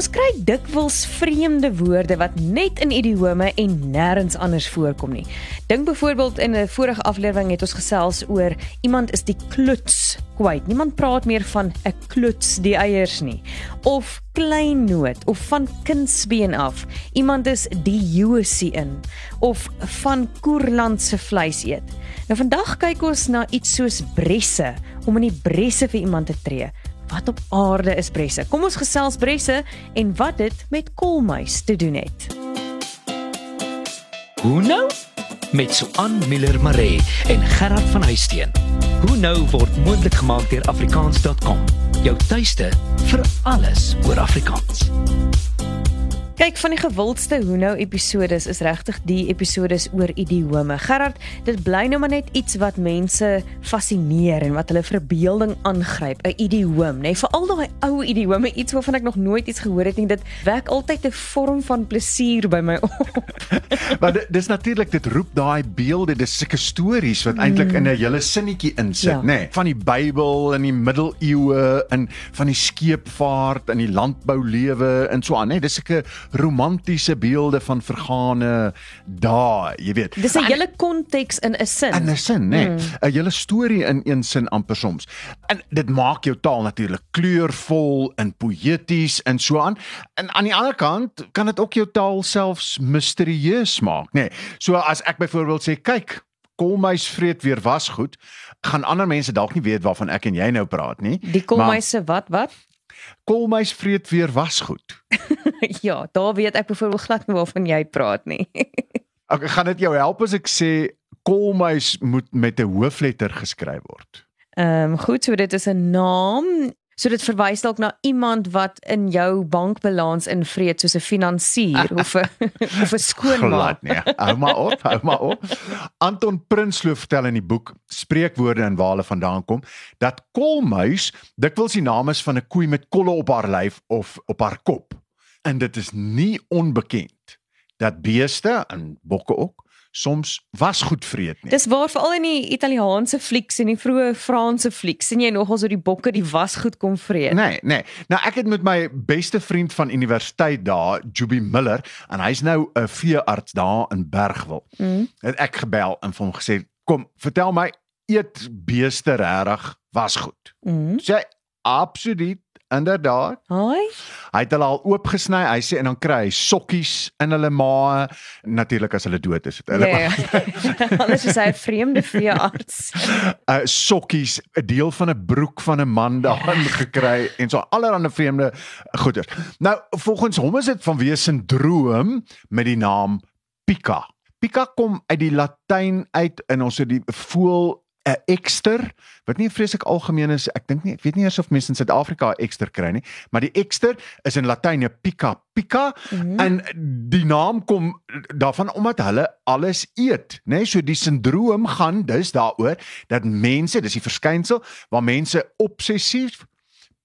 Ons kry dikwels vreemde woorde wat net in idiome en nêrens anders voorkom nie. Dink byvoorbeeld in 'n vorige aflewering het ons gesels oor iemand is die kluts kwyt. Niemand praat meer van 'n kluts die eiers nie of klein noot of van kindsbeen af. Iemand is die Josie in of van koerland se vleis eet. Nou vandag kyk ons na iets soos bresse om in die bresse vir iemand te tree. Wat op aarde is bresse? Kom ons gesels bresse en wat dit met koolmuis te doen het. Hoe nou? Met Suan Miller Maree en Gerard van Huisteen. Hoe nou word moontlik gemaak deur afrikaans.com. Jou tuiste vir alles oor Afrikaans. Kyk van die gewildste hoe nou episodes is regtig die episodes oor idiome. Gerard, dit bly nou maar net iets wat mense fascineer en wat hulle verbeelding aangryp, 'n idioom, nê? Nee, Veral daai ou idiome, iets waarvan ek nog nooit iets gehoor het nie. Dit wek altyd 'n vorm van plesier by my op. maar dis natuurlik dit roep daai beelde, dis sulke stories wat eintlik in 'n hele sinnetjie insit, ja. nê? Nee, van die Bybel in die middeleeue en van die skeepvaart en die landboulewe en so aan, nê? Nee, dis sulke romantiese beelde van vergane dae, jy weet. Dis 'n hele konteks in 'n sin. In 'n sin, nê. Nee, 'n mm. hele storie in een sin amper soms. En dit maak jou taal natuurlik kleurvol en poëties en so aan. En aan die ander kant kan dit ook jou taal selfs misterieus maak, nê. Nee, so as ek byvoorbeeld sê, kyk, kolmuis vreet weer was goed, gaan ander mense dalk nie weet waarvan ek en jy nou praat nie. Die kolmuise wat wat? Kolmuis vreet weer was goed. ja, daar weet ek byvoorbeeld glad nie waarvan jy praat nie. ek gaan dit jou help as ek sê kolmuis moet met 'n hoofletter geskryf word. Ehm um, goed, so dit is 'n naam So dit verwys dalk na iemand wat in jou bankbalans invreet soos 'n finansier of 'n of 'n skoonmaak. Nee, hou maar op, hou maar op. Anton Prinsloo vertel in die boek Spreekwoorde en waar hulle vandaan kom dat kolmuis dikwels die naam is van 'n koei met kolle op haar lyf of op haar kop. En dit is nie onbekend dat beeste en bokke ook soms was goed vreet nie. Dis waar veral in die Italiaanse flieks en die vroeë Franse flieks sien jy nogal so die bokke die was goed kom vreet. Nee, nee. Nou ek het met my beste vriend van universiteit daar, Juby Miller, en hy's nou 'n veearts daar in Bergwil. Mm. Het ek gebel en vir hom gesê, "Kom, vertel my, eet beeste regtig was goed?" Mm. Sy absoluut Inderdaad. Haai. Hy het hulle al oopgesny. Hy sê en dan kry hy sokkies in hulle maae. Natuurlik as hulle dood is. Hulle ja, ja. Anders is hy 'n vreemde veearts. Uh sokkies, 'n deel van 'n broek van 'n man daarin gekry en so allerlei vreemde goeder. Nou, volgens hom is dit vanweë sindroom met die naam Pica. Pica kom uit die Latyn uit in ons het die voel 'n ekster wat nie vreeslik algemeen is ek dink nie ek weet nie eers of mense in Suid-Afrika 'n ekster kry nie maar die ekster is in Latyn pica pica mm -hmm. en die naam kom daarvan omdat hulle alles eet nê nee? so die sindroom gaan dus daaroor dat mense dis die verskynsel waar mense obsessief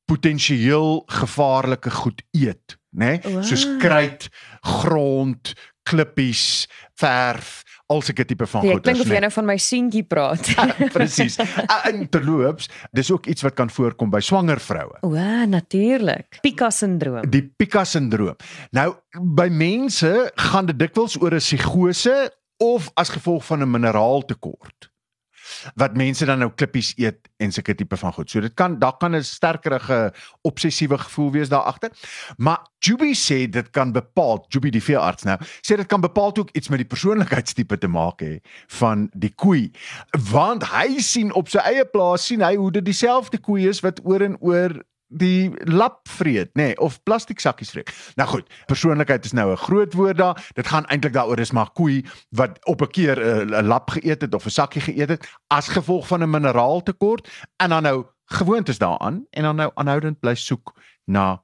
potensieel gevaarlike goed eet nê nee? wow. soos kruit grond klippies verf al sulke tipe van goed. Ek dink of jy nou van my seentjie praat. Presies. En terloops, dis ook iets wat kan voorkom by swanger vroue. O, natuurlik. Pica sindroom. Die Pica sindroom. Nou by mense gaan dit dikwels oor 'n psigose of as gevolg van 'n mineraaltekort wat mense dan nou klippies eet en sulke tipe van goed. So dit kan daar kan 'n sterkerige obsessiewe gevoel wees daar agter. Maar Juby sê dit kan bepaal, Juby die veearts nou, sê dit kan bepaal ook iets met die persoonlikheidstipe te maak hê van die koei. Want hy sien op sy eie plaas sien hy hoe dit dieselfde koei is wat oor en oor die lap vreet, nê, nee, of plastiek sakkies vreet. Nou goed, persoonlikheid is nou 'n groot woord daar. Dit gaan eintlik daaroor is maar koei wat op 'n keer 'n lap geëet het of 'n sakkie geëet het as gevolg van 'n mineraaltekort en dan nou gewoontes daaraan en dan nou aanhoudend bly soek na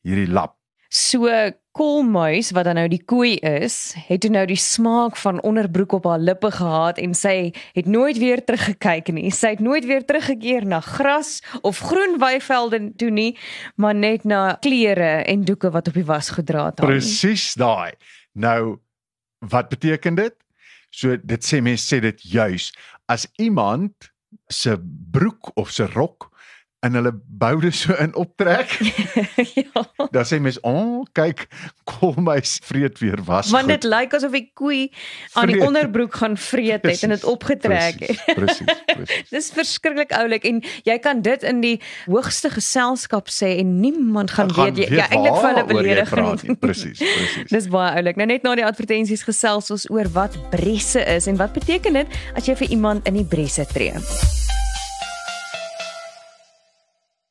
hierdie lap. So koolmuis wat dan nou die koei is, het toe nou die smaak van onderbroek op haar lippe gehad en sy het nooit weer teruggekyk nie. Sy het nooit weer teruggekeer na gras of groen weivelde toe nie, maar net na klere en doeke wat op die was gedra het. Presies daai. Nou wat beteken dit? So dit sê mense sê dit juis as iemand se broek of se rok en hulle boude so in optrek. ja. Dan sê mens, "O, oh, kyk, kom my vreet weer was." Want goed." dit lyk asof die koei aan die Vreet. onderbroek gaan vreet het en dit opgetrek het. Presies, Presies. Dis verskriklik oulik en jy kan dit in die hoogste geselskap sê en niemand gaan, Gaan weet jy ja eintlik vir hulle jy beledig. Presies, presies. Dis baie oulik. Nou net na die advertensies gesels ons oor wat bresse is en wat beteken dit as jy vir iemand in die bresse tree.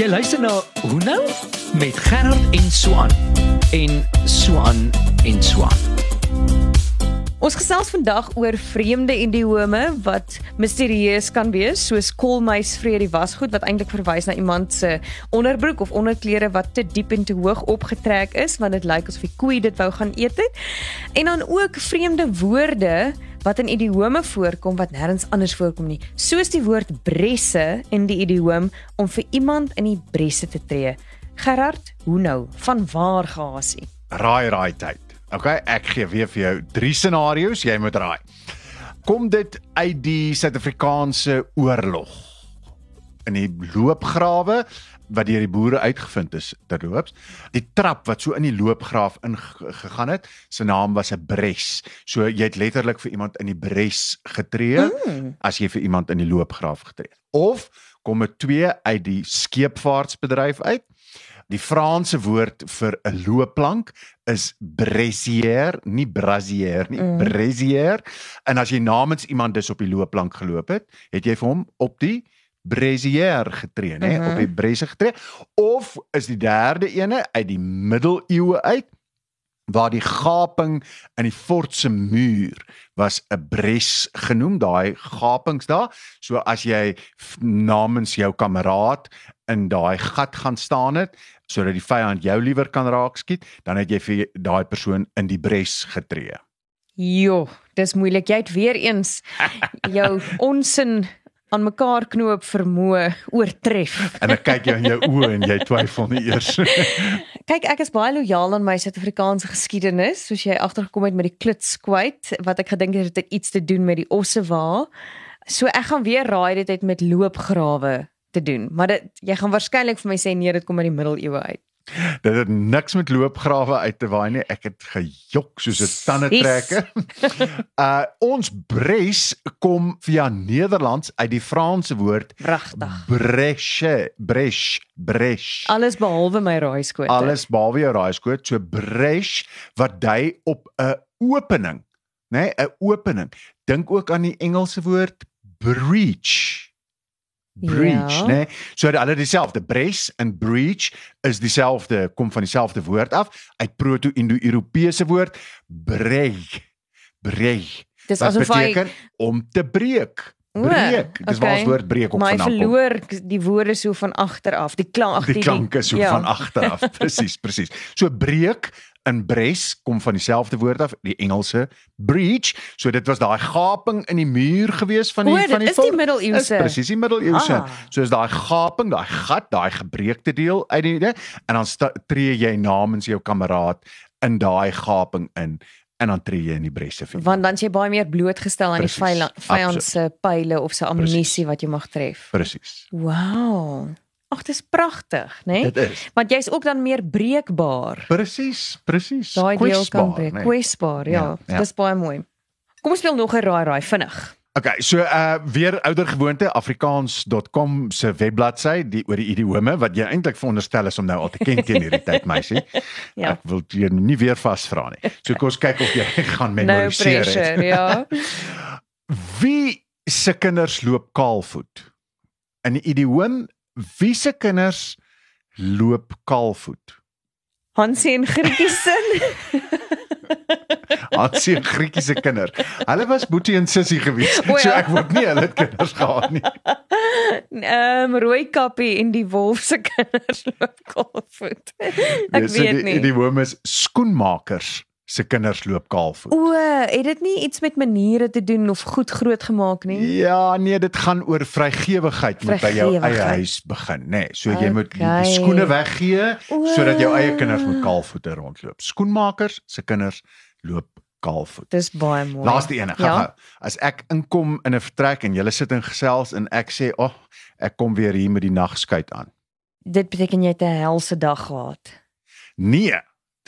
Jy luister na Hoe nou met Gerard en Swan en Swan en Swan. Ons gesels vandag oor vreemde idiome wat misterieus kan wees, soos kolmuis vreet die wasgoed wat eintlik verwys na iemand se onderbroek of onderklere wat te diep en te hoog opgetrek is, want dit lyk asof die koei dit wou gaan eet het. En dan ook vreemde woorde wat in idiome voorkom wat nêrens anders voorkom nie, soos die woord bresse in die idioom om vir iemand in die bresse te tree. Gerard, hoe nou? Van waar gasie? Raai raai tyd. Okay, ek gee weer vir jou drie scenario's, jy moet raai. Kom dit uit die Suid-Afrikaanse oorlog? In die loopgrawe wat deur die boere uitgevind is terloops. Die trap wat so in die loopgraaf ingegaan het, se naam was 'n bres. So jy het letterlik vir iemand in die bres getree mm. as jy vir iemand in die loopgraaf getree het. Of kom dit twee uit die skeepvaartbedryf uit? Die Franse woord vir 'n loopplank is brassière, nie brassière nie, mm. brassière. En as jy namens iemand dus op die loopplank geloop het, het jy vir hom op die brassière getree, nê, Mhm. op die bresse getree. Of is die derde ene uit die middeleeue uit waar die gaping in die fort se muur was 'n bres genoem daai gapings daar so as jy namens jou kameraad in daai gat gaan staan het sodat die vyand jou liewer kan raak skiet dan het jy vir daai persoon in die bres getree Jo, dis moeilik. Jy het weer eens jou onsin aan mekaar knoop vermoë oortref. en ek kyk jou in jou oë en jy twyfel nie eers Kyk, ek is baie lojaal aan my Suid-Afrikaanse geskiedenis, soos jy agtergekom het met die klitskwyt wat ek gedink het dit het iets te doen met die ossewa. So ek gaan weer raai dit het met loopgrawe te doen, maar dit jy gaan waarskynlik vir my sê nee, dit kom uit die middeleeue uit. Dit het niks met loopgrawe uit te waai nie ek het gejok soos 'n tande Sis. trekke uh ons bres kom via Nederlands uit die Franse woord Pragtig. Breche, brech, brech. Alles behalwe my raaiskoot. Alles behalwe jou raaiskoot, so brech wat dui op 'n opening, nê, nee, 'n opening. Dink ook aan die Engelse woord breach. Breach, Ja. né? So hulle dieselfde breach en breach is dieselfde kom van dieselfde woord af uit proto-indo-Europese woord breig. Breig. Dis asof hy beteken om te breek. Breek. Dis waar ons okay. woord breek op maar hy vandaan kom. verloor die woorde so van agter af, die klank, die klank is so ja. van agter af. Presies, presies. So breek in bres kom van dieselfde woord af, die Engelse breach. So dit was daai gaping in die muur gewees van die O, dit van die is die middeleeuse. Presies die middeleeuse. Ah. So is daai gaping, daai gat, daai gebreekte deel uit die ne? en dan tree jy namens jou kameraad in daai gaping in en dan tree jy in die bresse vir. Want dan is jy baie meer blootgestel aan die vyand se pyle of se ammunisie wat jy mag tref. Presies. Wow. Ag, dis pragtig, né? Dit is. Want jy's ook dan meer breekbaar. Presies, presies. Daai deel kan breek. nee. Kwesbaar, ja. Ja, ja. Dis baie mooi. Kom ons speel nog 'n raai raai vinnig. Okay, so uh weer ouer gewoonte afrikaans.com se webbladsy die oor die idiome wat jy eintlik veronderstel is om nou al te ken teen hierdie tyd meisie. Ja. Ek wil jou nie weer vasvra nie. So kom ons kyk of jy gaan No memoriseer het. pressure, ja. Wie se kinders loop kaalvoet? In die idioom wie se kinders loop kaalvoet? Hansie en Grietjie sin. Hansie en Grietjie se kinders. Hulle was Boetie en Sissie gewees. O ja. So ek hoop nie hulle het kinders gehad nie. Ehm um, rooi kappie en die wolf se kinders loop kaalvoet. Ek Ja, so weet die, nie. Die hoom is skoenmakers se kinders loop kaalvoet. O, het dit nie iets met maniere te doen of goed groot gemaak nie? Ja, nee, dit gaan oor vrygewigheid moet by jou eie huis begin, nê. Nee, so jy moet die, Okay. skoene weggee sodat jou eie kinders met kaalvoete rondloop. Skoenmakers se kinders loop kaalvoet. Dis baie mooi. Laaste ene, gou Ja. gou. As ek inkom in 'n vertrek en julle sit in gesels en ek sê, "Ag, oh, ek kom weer hier met die nagskuit aan." Dit beteken jy het 'n helse dag gehad. Nee,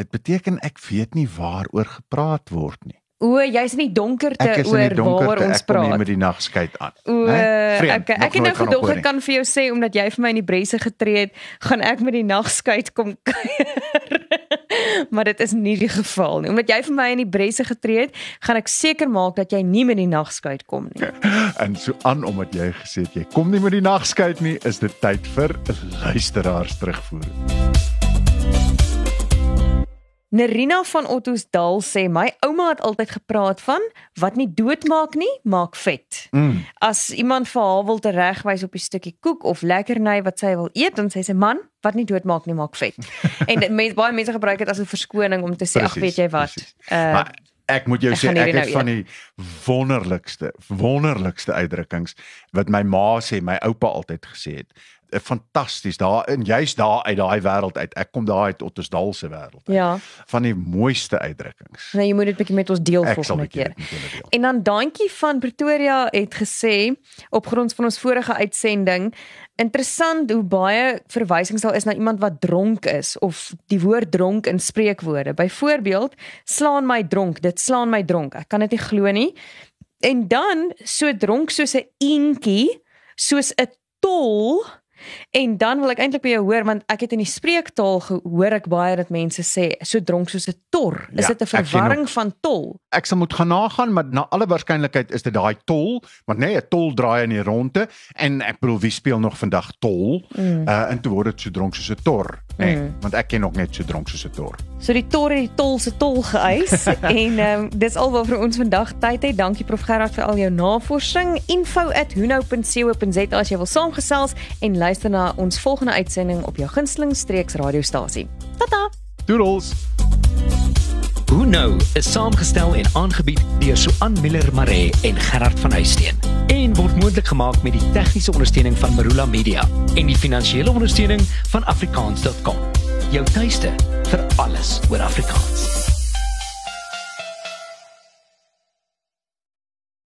dit beteken ek weet nie waaroor gepraat word nie. O, jy's in die donkerte Ek is in oor die donkerte, waaroor ons ek kom hier praat. met die nagskuit aan. O, Né? Vreemd, ek ek het nou gedog ek kan vir jou sê omdat jy vir my in die bresse getree het, gaan ek met die nagskuit kom kuier. maar dit is nie die geval nie. Omdat jy vir my in die bresse getree het, gaan ek seker maak dat jy nie met die nagskuit kom nie. En so aan omdat jy gesê het jy kom nie met die nagskuit nie, is dit tyd vir luisteraars terugvoer. Nerina van Ottosdal sê my ouma het altyd gepraat van wat nie doodmaak nie, maak vet. Mm. As iemand vir haar wil teregwys op 'n stukkie koek of lekkerny wat sy wil eet, dan sê sy man, wat nie doodmaak nie, maak vet. en dit mense baie mense gebruik dit as 'n verskoning om te sê, ag weet jy wat. presies. Uh Maar ek moet jou ek sê ek het nou van die wonderlikste wonderlikste uitdrukkings wat my ma sê, my oupa altyd gesê het. Fantasties daar en jy's daar uit daai wêreld uit. Ek kom daar uit Ottosdal se wêreld. uit. ja, Van die mooiste uitdrukkings. nou jy moet dit bietjie met ons deel volgende bietjie keer. En dan Dantjie van Pretoria het gesê op grond van ons vorige uitsending interessant hoe baie verwysings daar is na iemand wat dronk is of die woord dronk in spreekwoorde. Byvoorbeeld, slaan my dronk, dit slaan my dronk. Ek kan dit nie glo nie. En dan so dronk soos 'n eentjie, soos 'n tol. En dan wil ek eintlik by jou hoor want ek het in die spreektaal gehoor ek baie dat mense sê so dronk soos 'n tor. Is Ja, dit 'n verwarring van tol? Ek sal moet gaan nagaan, maar na alle waarskynlikheid is dit daai tol, want nee, 'n tol draai in die ronde en ek bedoel wie speel nog vandag tol? Mm. Uh en toe word dit so dronk soos 'n tor, nee, Mm. want ek ken nog net so dronk soos 'n tor. So die tor het die tol se tol geëis en ehm um, dis alwaar vir ons vandag tyd het. Dankie Prof Gerard vir al jou navorsing. info@hunou.co.za as jy wil saamgesels en luister na ons volgende uitsending op jou gunsteling streeks radiostasie. Tata. Doodles. Hoe nou is saamgestel en aangebied deur Suan Miller Maree en Gerard van Huisteen en word moontlik gemaak met die tegniese ondersteuning van Marula Media en die finansiële ondersteuning van afrikaans.com. Jou tuiste vir alles oor Afrikaans.